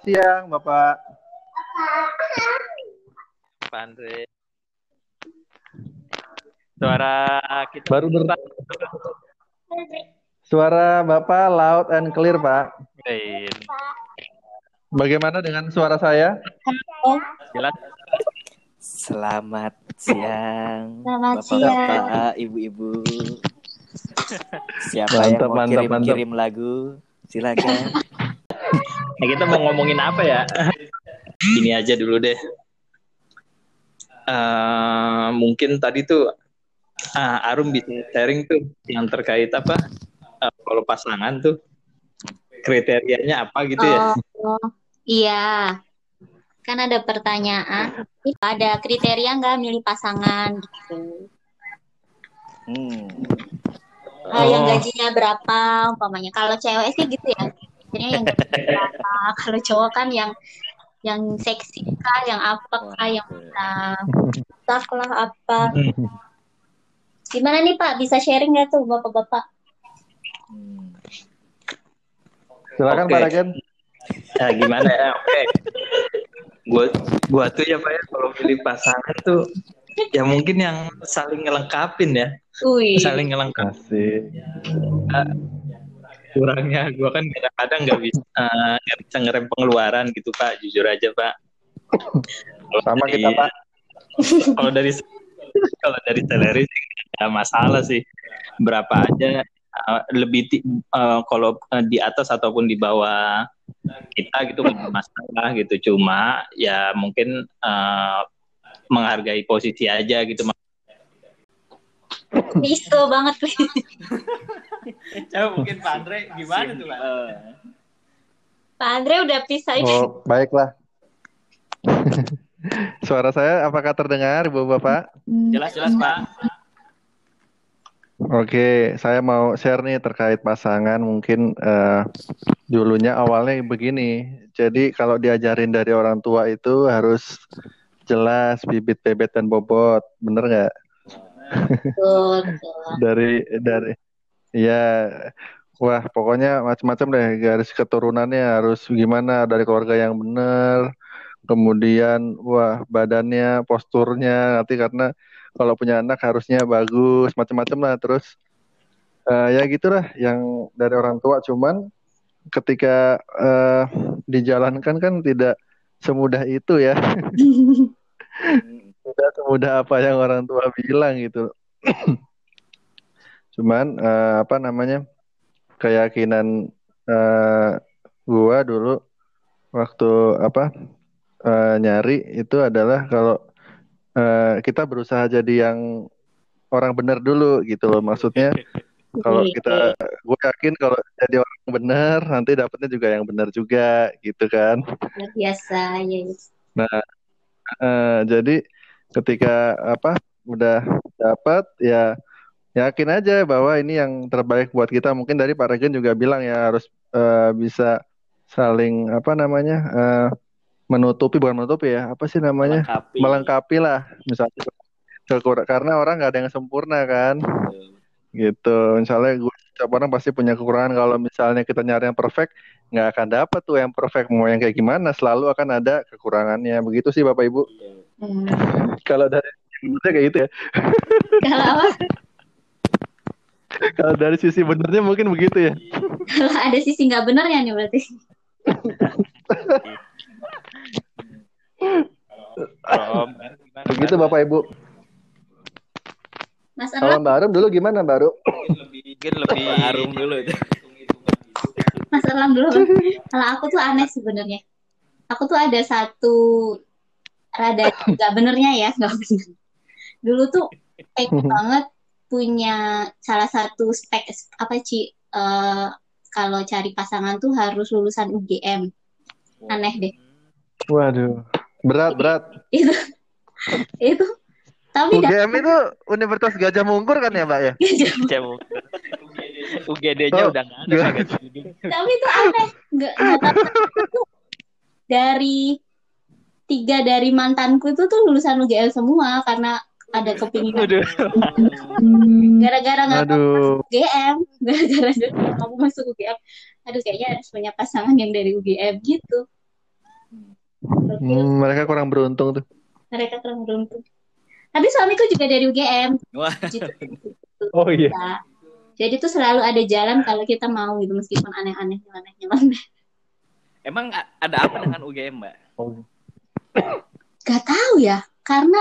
Siang, Bapak. Pak Andre. Suara kita Baru ber- Suara Bapak loud and clear, Pak. Baik. Bagaimana dengan suara saya? Jelas. Selamat siang, Selamat bapak-bapak, ibu-ibu. Siapa Mantap, yang mau mantap, kirim mantap. kirim lagu, silakan. Nah, kita mau ngomongin apa ya? Ini aja dulu deh. Eh, mungkin tadi tuh ah, Arum bisa sharing tuh yang terkait apa? eh, kalau pasangan tuh kriterianya apa gitu ya? Oh, iya. Kan ada pertanyaan, ada kriteria nggak milih pasangan gitu. Hmm. Ah, yang Oh. gajinya berapa umpamanya. Kalau cewek sih gitu ya. Kriteria yang berapa. Kalau cowok kan yang yang seksi kah, yang apa kah, yang bisa staff lah apa. Gimana nih Pak, bisa sharing nggak tuh Bapak-bapak? Hmm. Silakan Oke. Pak Ragen. Nah, gimana ya? Oke. Gua gua tuh ya Pak ya kalau pilih pasangan tuh ya mungkin yang saling ngelengkapin ya, Wih, saling ngelengkapin. Asik. kurangnya. Gue kan kadang-kadang nggak bisa nggak bisa ngerem pengeluaran gitu pak. Jujur aja pak. Kalau Sama dari- kita, Pak. kalau dari kalau dari salary sih nggak masalah sih. Berapa aja eh, lebih eh, kalau eh, di atas ataupun di bawah kita gitu nggak masalah gitu. Cuma ya mungkin eh, menghargai posisi aja gitu Isto banget. Coba mungkin Pak Andre gimana tuh Pak? Pak Andre udah pisah ini. Oh, baiklah. Suara saya apakah terdengar, Ibu Bapak? Jelas-jelas Pak. Oke, saya mau share nih terkait pasangan. Mungkin eh, dulunya awalnya begini. Jadi kalau diajarin dari orang tua itu harus jelas bibit, bebet, dan bobot. Bener nggak? Dari dari ya wah pokoknya macam-macam deh garis keturunannya harus gimana dari keluarga yang bener. Kemudian wah badannya, posturnya nanti karena kalau punya anak harusnya bagus macam-macam lah terus eh, ya gitulah yang dari orang tua cuman ketika eh, dijalankan kan tidak semudah itu ya tidak semudah apa yang orang tua bilang gitu. Cuman eh, apa namanya keyakinan eh, gua dulu waktu apa eh, nyari itu adalah kalau eh, kita berusaha jadi yang orang benar dulu gitu loh. Maksudnya kalau kita gue yakin kalau jadi orang benar nanti dapetnya juga yang benar juga gitu kan. Biasa ya. Eh, jadi ketika apa udah dapat ya yakin aja bahwa ini yang terbaik buat kita. Mungkin dari Pak Regen juga bilang ya harus eh, bisa saling apa namanya eh, menutupi bukan menutupi ya apa sih namanya? Melengkapi. melengkapi lah misalnya. Karena orang nggak ada yang sempurna kan? Gitu. Misalnya gue setiap orang pasti punya kekurangan. Kalau misalnya kita nyari yang perfect nggak akan dapat tuh yang perfect. Mau yang kayak gimana selalu akan ada kekurangannya. Begitu sih bapak ibu. Hmm. kalau dari benernya kayak gitu ya. Kalau kalau dari sisi benernya mungkin begitu ya. Kalau ada sisi nggak benernya nih berarti. Kalau gimana begitu bapak ibu. Mas kalau Erlang, mbak Arum dulu gimana mbak Arum mungkin lebih Harum dulu itu. Mas Erlang dulu. Kalau aku tuh aneh sebenarnya. Aku tuh ada satu rada nggak benernya ya, nggak bener. Dulu tuh pengen banget punya salah satu spek apa Ci eh, kalau cari pasangan tuh harus lulusan UGM. Aneh deh. waduh berat berat Itu itu tapi dah UGM itu Universitas Gajah Mungkur kan ya mbak ya Jauh. UGD-nya Oh, udah nggak ada nggak. kagak tapi itu aneh nggak nggak tahu kenapa. dari tiga dari mantanku itu tuh lulusan UGM semua karena ada kepingin gara-gara nggak mau Aduh. UGM gara-gara nggak mau masuk UGM aduh kayaknya harus punya pasangan yang dari UGM gitu Hmm, mereka kurang beruntung tuh. mereka kurang beruntung tapi suamiku juga dari UGM Wah. gitu. Oh iya. Nah, jadi tuh selalu ada jalan kalau kita mau gitu meskipun aneh-aneh aneh aneh Emang ada apa dengan UGM, Mbak? Gak tahu ya karena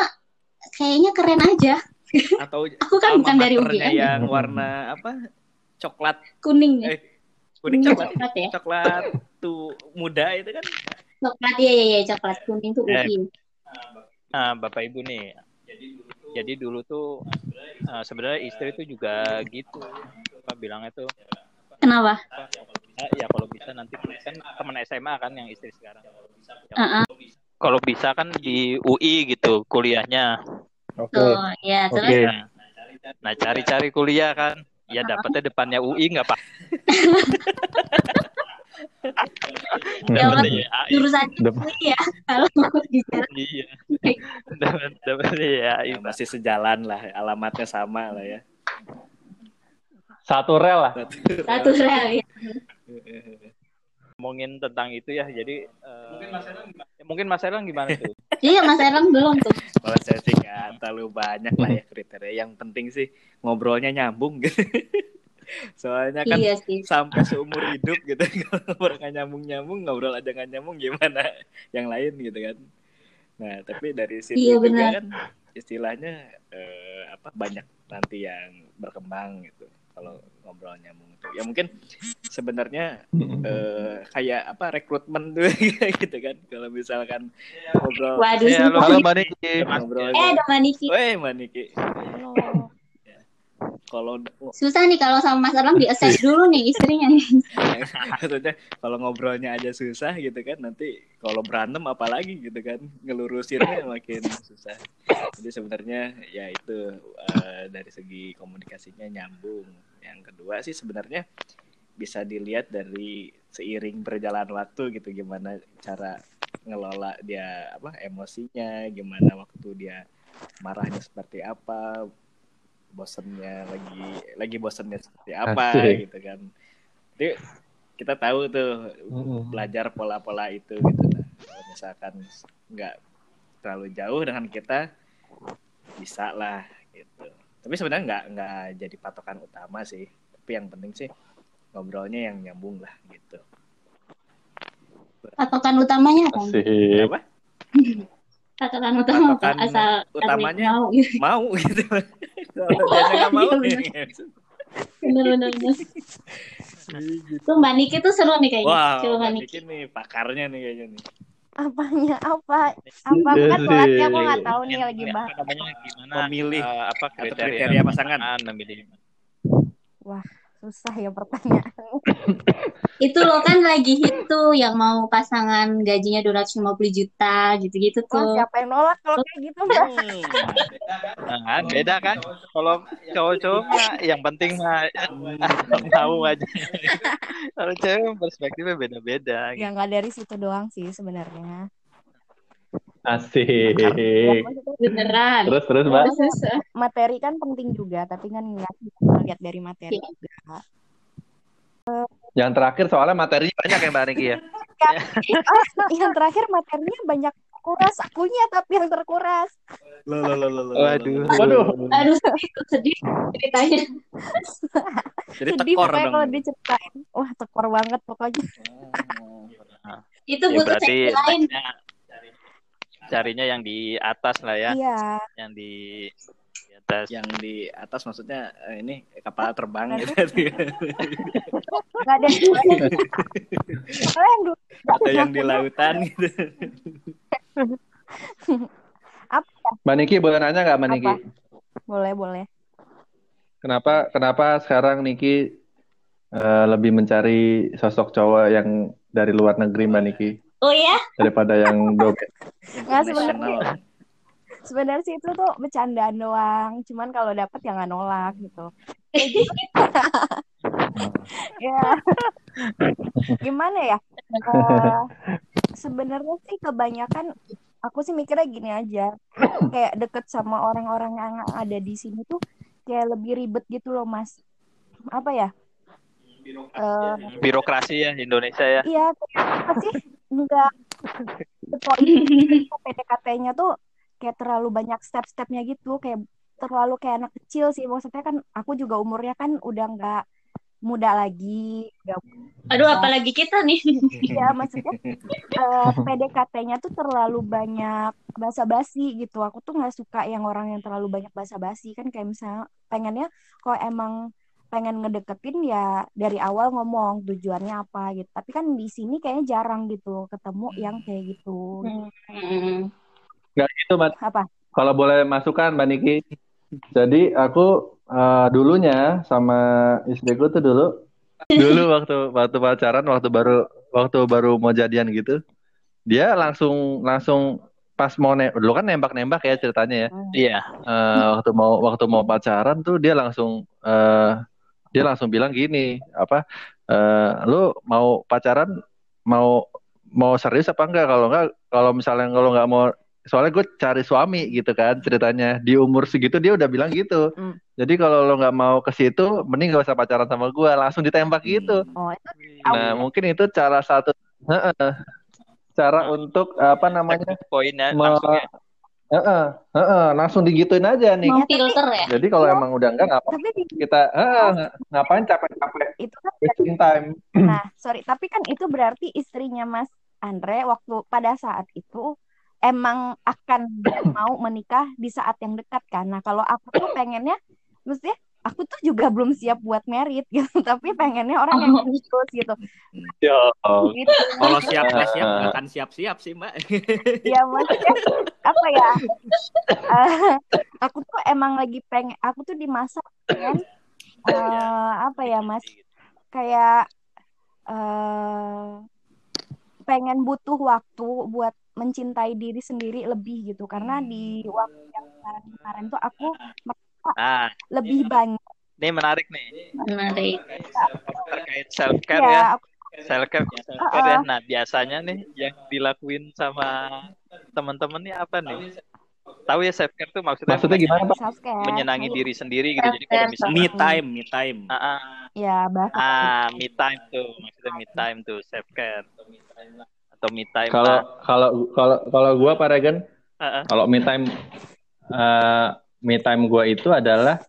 kayaknya keren aja Atau aku kan bukan dari UGM yang warna apa? Coklat. kuning ya Eh, kuning Kuning coklat. coklat ya Coklat tuh muda itu kan. coklat iya iya iya coklat kuning tuh Eh, UI Nah, Bapak Ibu nih. Jadi dulu tuh eh, sebenarnya istri tuh juga gitu. Apa bilangnya tuh kenapa ah, ya kalau bisa nanti kan teman SMA kan yang istri sekarang. Heeh. Kalau bisa kan di UI gitu kuliahnya. Oke. tuh ya terus Oke. Nah, nah cari-cari kuliah kan. Ya dapetnya depannya UI nggak apa. Ya, Dapetnya ya, jurusan UI ya kalau mau bicara iya. Dapat dapetnya ya. Ya, masih sejalan lah, alamatnya sama lah ya. Satu rel lah. satu rel ya Ngomongin tentang itu ya. Jadi eh, mungkin Mas Erlang gimana tuh? iya Mas Erlang belum tuh Kalau saya sih nggak terlalu banyak lah ya kriteria. Yang penting sih ngobrolnya nyambung gitu. Soalnya kan iya sih. sampai seumur hidup gitu kalau ngobrol nggak nyambung nyambung ngobrol aja nggak nyambung gimana? Yang lain gitu kan. Nah tapi dari situ Iya, juga benar. kan istilahnya eh, apa banyak nanti yang berkembang gitu kalau ngobrol nyambung tuh. Ya mungkin sebenarnya eh, kayak apa rekrutmen tuh gitu kan. Kalau misalkan ngobrol waduh. Ya. Halo Mbak Niki. ngobrol eh ada Mbak Niki. Weh, Mbak Niki. Kalau susah nih kalau sama Mas Erlang di assess dulu nih istrinya maksudnya kalau ngobrolnya aja susah gitu kan nanti kalau berantem apalagi gitu kan ngelurusinnya makin susah. Jadi sebenarnya ya itu eh, dari segi komunikasinya nyambung. Yang kedua sih sebenarnya bisa dilihat dari seiring berjalan waktu gitu gimana cara ngelola dia apa emosinya gimana waktu dia marahnya seperti apa bosennya lagi lagi bosennya seperti apa Asik. gitu kan. Jadi kita tahu tuh belajar pola-pola itu gitu nah. kalau misalkan nggak terlalu jauh dengan kita bisa lah gitu. Tapi sebenarnya nggak nggak jadi patokan utama sih. Tapi yang penting sih ngobrolnya yang nyambung lah gitu. Patokan utamanya apa? Patokan utama apa Patokan asal utamanya mau. gitu mau gitu dia nggak mau Iya, bener bener bener tuh Mbak Niki tuh seru nih kayaknya Wah, coba Mbak Niki Niki nih pakarnya nih kayaknya nih. Apanya apa? Apa Iya kan sih. pelatih aku nggak tahu nih lagi Apa bahas. namanya gimana? Memilih eh, apa kriteria, kriteria pasangan. memilih Susah ya pertanyaan. itu loh kan lagi hit tuh yang mau pasangan gajinya 250 juta gitu-gitu tuh siapa yang nolak kalau kayak gitu mbak? Hmm. Nah, kan beda kan? Kalau cowok-cowok mah yang penting mah mau aja. Kalau cewek perspektifnya beda-beda. Ya nggak dari situ doang sih sebenarnya. Asik. beneran Terus terus Mbak. Terus, terus, eh, Materi kan penting juga, tapi kan nggak bisa lihat dari materi Iya. juga. Yang terakhir soalnya materinya banyak ya Mbak Niki ya. Yang terakhir materinya banyak kuras akunya tapi yang terkuras. Loh, Waduh. Waduh. aduh sedih sedih ceritanya Jadi Sedih tekor dong. kalau diceritain. Wah tekor banget pokoknya. Oh. itu Ya, butuh berarti sesi lain carinya, yang di atas lah ya, Iya. yang di, di atas. Yang di atas maksudnya eh, ini kapal terbang gitu. Nggak ada. Yang Atau yang di lautan gitu. Mbak Niki boleh nanya nggak Mbak Niki? Apa? boleh boleh. Kenapa kenapa sekarang Niki eh, lebih mencari sosok cowok yang dari luar negeri Mbak Niki oh ya daripada yang dobe? Nggak sebenarnya. Sebenarnya sih itu tuh bercandaan doang. Cuman kalau dapet ya nggak nolak gitu. ya gimana ya Eh, sebenarnya sih kebanyakan aku sih mikirnya gini aja kayak deket sama orang-orang yang ada di sini tuh kayak lebih ribet gitu loh mas apa ya Eh, Birokrasi ya Indonesia ya. iya apa sih enggak poin PDKT-nya tuh kayak terlalu banyak step-stepnya gitu kayak terlalu kayak anak kecil sih maksudnya kan aku juga umurnya kan udah nggak muda lagi udah Aduh, apalagi kita nih. Iya, maksudnya eh, PDKT-nya tuh terlalu banyak basa-basi gitu. Aku tuh nggak suka yang orang yang terlalu banyak basa-basi kan kayak misalnya pengennya kalau emang pengen ngedeketin ya dari awal ngomong tujuannya apa gitu. Tapi kan di sini kayaknya jarang gitu ketemu yang kayak gitu. Hmm. Nggak gitu, Mbak. Apa? Kalau boleh masukan, Mbak Niki. Jadi aku eh, dulunya sama istriku tuh dulu dulu waktu waktu pacaran waktu baru waktu baru mau jadian gitu dia langsung langsung pas mau ne dulu kan nembak-nembak ya ceritanya ya Iya. Eh, waktu mau waktu mau pacaran tuh dia langsung eh dia langsung bilang gini apa eh lu mau pacaran mau mau serius apa enggak? Kalau enggak kalau misalnya kalau enggak mau soalnya gue cari suami gitu kan ceritanya. Di umur segitu dia udah bilang gitu. Hmm. jadi kalau lo nggak mau ke situ mending gak usah pacaran sama gue langsung ditembak gitu. Oh, itu nah mungkin itu cara satu Heeh. cara untuk apa namanya Poinnya Me- ya. Heeh, heeh, langsung digituin aja nih Mau filter ya? jadi kalau emang udah enggak ngapa tapi di kita heeh, ngapain capek-capek itu kan wasting time Nah, sorry, tapi kan itu berarti istrinya Mas Andre waktu pada saat itu emang akan mau menikah di saat yang dekat kan. Nah, kalau aku tuh pengennya mesti aku tuh juga belum siap buat merit gitu, tapi pengennya orang yang Oh. serius gitu. Yo. Gitu. Kalau siap nggak siap nggak akan siap-siap sih mbak. Ya maksudnya apa ya? Eh, aku tuh emang lagi pengen aku tuh di masa pengen eh, apa ya, Mas? kayak eh pengen butuh waktu buat mencintai diri sendiri lebih gitu karena di waktu yang kemarin-kemarin tuh aku Nah, lebih banyak ini menarik nih Menarik. terkait self care ya ya. aku Self care, self care ya. Nah, biasanya nih yang dilakuin sama teman-teman nih apa nih? Tahu ya self care tuh maksudnya, maksudnya gimana pak self care menyenangi diri sendiri gitu. Jadi kalau misalnya Me time, me time. Ah, ah, ya bahasa ah, me time tuh, maksudnya me time tuh self care atau me time kalau lah. kalau kalau kalau gue Pak Regen Ah, ah. kalau me time eh, me time gue itu adalah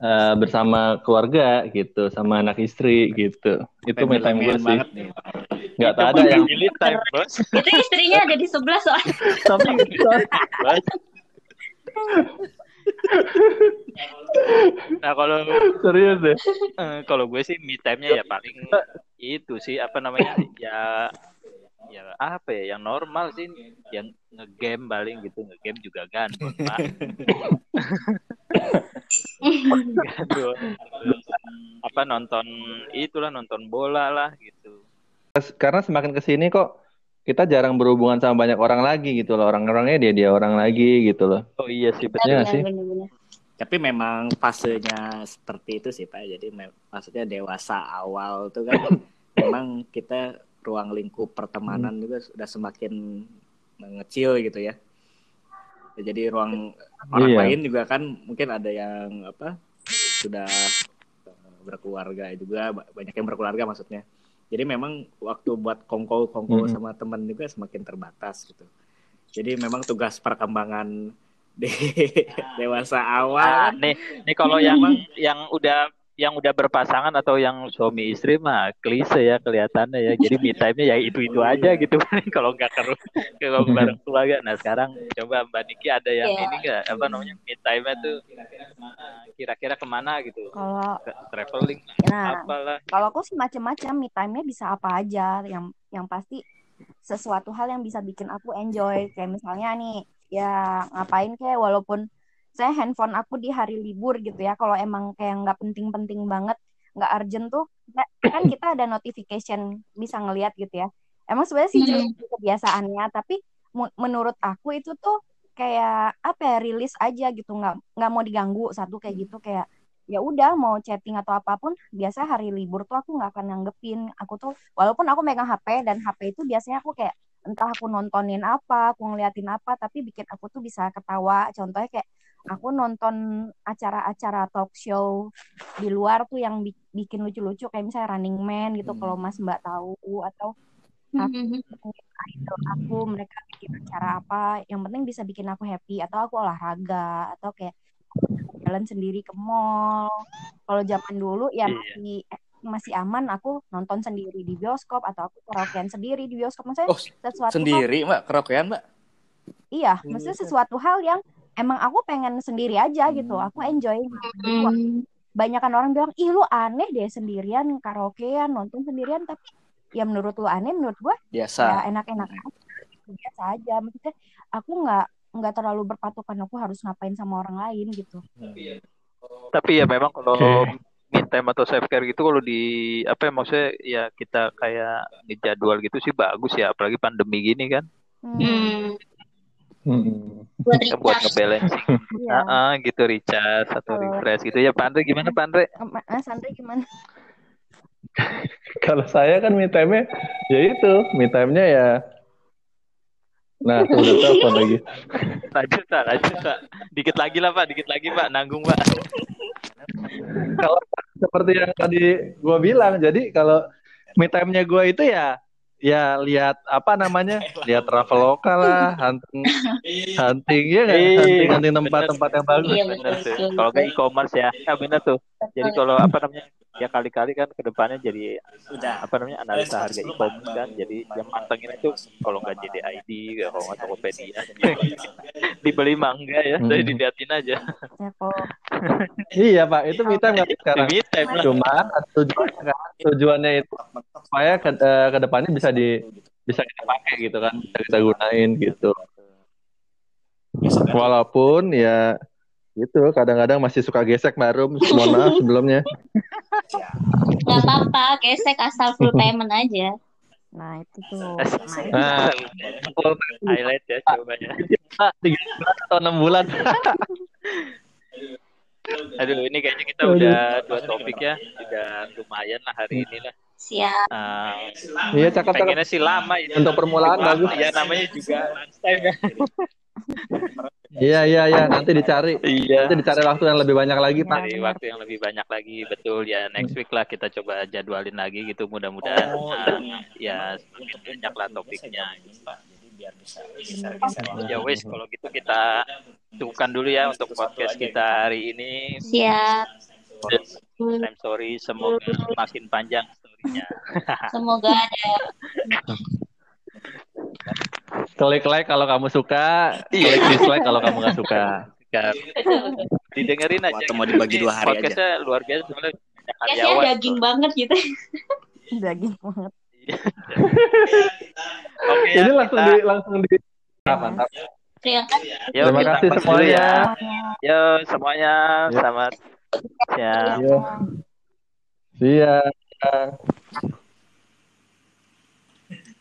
eh, bersama keluarga gitu sama anak istri gitu itu me time gue sih nggak Itu ada yang family time, bos. Itu istrinya ada di sebelah soalnya. tapi. Nah kalau serius deh eh, kalau gue sih me time-nya ya paling itu sih apa namanya ya ya apa ya yang normal sih yang ngegame paling gitu ngegame juga gandul pak Gandul. Terus, apa nonton itulah nonton bola lah gitu karena semakin ke sini kok kita jarang berhubungan sama banyak orang lagi gitu loh orang-orangnya dia dia orang lagi gitu loh oh iya sih betul Benar, sih. Tapi memang fasenya seperti itu sih Pak. Jadi maksudnya dewasa awal tuh kan memang kita ruang lingkup pertemanan juga sudah semakin mengecil gitu ya. Ya, Jadi ruang orang Iya. lain juga kan mungkin ada yang apa sudah eh, berkeluarga juga ba- banyak yang berkeluarga maksudnya. Jadi memang waktu buat kongko-kongko Mm-mm. sama teman juga semakin terbatas gitu. Jadi memang tugas perkembangan di dewasa awal Ah, kan nih nih kalau yang yang udah yang udah berpasangan atau yang suami istri mah klise ya kelihatannya ya. Jadi me time-nya ya itu itu aja gitu kalau nggak keru kalau bareng keluarga. Nah sekarang coba mbak Niki ada yang Iya. ini nggak? Apa namanya? Me time-nya tuh kira-kira ke mana gitu? Kalau traveling nah apalah. kalau aku sih macam-macam me time-nya bisa apa aja. Yang yang pasti sesuatu hal yang bisa bikin aku enjoy. Kayak misalnya nih ya ngapain kayak walaupun saya handphone aku di hari libur gitu ya. Kalau emang kayak nggak penting-penting banget nggak urgent tuh nggak- kan kita ada notification bisa ngelihat gitu ya. Emang sebenarnya sih sih kebiasaannya tapi menurut aku itu tuh kayak apa ya rilis aja gitu. Nggak nggak mau diganggu satu kayak gitu kayak ya udah mau chatting atau apa pun biasa hari libur tuh aku nggak akan nanggepin. Aku tuh walaupun aku megang HP dan HP itu biasanya aku kayak entah aku nontonin apa aku ngeliatin apa tapi bikin aku tuh bisa ketawa. Contohnya kayak aku nonton acara-acara talk show di luar tuh yang bi- bikin lucu-lucu kayak misalnya Running Man gitu Hmm. kalau Mas Mbak tahu atau Mhm. idol aku mereka bikin acara apa yang penting bisa bikin aku happy atau aku olahraga atau kayak jalan sendiri ke mall kalau zaman dulu ya Iya. masih masih aman aku nonton sendiri di bioskop atau aku karaokean sendiri di bioskop maksudnya Oh, sesuatu hal, sendiri mbak karaokean mbak iya maksudnya sesuatu hal yang emang aku pengen sendiri aja gitu. Hmm. aku enjoy Hmm. banyak kan orang bilang ih lu aneh deh sendirian karaokean nonton sendirian. Tapi ya menurut lu aneh menurut gue ya biasa enak-enak aja gitu, biasa aja. Maksudnya aku nggak nggak terlalu berpatokan aku harus ngapain sama orang lain gitu. Tapi ya memang kalau Oke. me time atau self care gitu kalau di apa ya maksudnya ya kita kayak ngejadwal gitu sih bagus ya apalagi pandemi gini kan. Hmm, Hmm. Buat ya buat recharge. ngebalancing. Iya. Ah, ah, gitu recharge atau Kalau- refresh gitu. Ya Pandre gimana Pandre Mas Andre gimana? Kalau saya kan me time-nya ya itu, me time-nya ya. Nah, udah telepon lagi. lanjut Pak lanjut Pak. Dikit lagi lah Pak dikit lagi Pak. Nanggung Pak. Kalau seperti yang tadi gua bilang, jadi kalau me time-nya gua itu ya ya lihat apa namanya? Lihat traveloka lah, hunting hunting ya? Iya, Hunting hunting tempat-tempat yang bagus. Iya, bener kalau betul. e-commerce ya ya bener tuh jadi kalau apa namanya ya kali-kali kan ke depannya jadi udah. apa namanya analisa harga e-commerce kan. jadi yang mantengin itu kalau nggak JDID kalau nggak Tokopedia dibeli mah enggak ya Hmm. jadi diliatin aja. Ya Iya, Pak, itu me time nggak sekarang. Cuma tujuannya kan, tujuannya itu supaya ke, eh, ke depannya bisa di bisa kita pakai gitu kan, bisa kita gunain gitu. Walaupun ya itu kadang-kadang masih suka gesek Mbak Rum, mohon maaf sebelumnya. Gak apa-apa, gesek asal full payment aja. nah itu tuh Nah, nah, highlight ya coba ya Pak, tiga bulan atau enam bulan. aduh ini kayaknya kita udah dua topik ya udah lumayan lah hari ini lah Siap. Ah, Iya, cakep cakep. pengennya sih lama ini Untuk permulaan bagus. ya namanya juga lunchtime ya Iya, iya, iya, nanti dicari. iya. Nanti dicari waktu yang lebih banyak lagi, Pak. Cari waktu yang lebih banyak lagi. Betul ya. Next week lah kita coba jadwalin lagi gitu. Mudah-mudahan Oh, ah, ya semakin banyak lah topiknya jadi biar bisa bisa bisa ya wes kalau gitu kita cukupkan dulu ya untuk podcast kita hari ini. Siap. I'm sorry semoga makin panjang storynya. Semoga ada Klik like kalau kamu suka, klik dislike kalau kamu nggak suka. Ya, didengerin aja Atau mau dibagi dua hari aja. podcastnya luar biasa Kayaknya karyawan daging banget gitu. daging banget oke ya Ini langsung kita- di langsung di Ah, mantap. Terima kasih. Yuk, Terima kasih semuanya. ya. Yo semuanya Ya. selamat siang. Iya. Iya.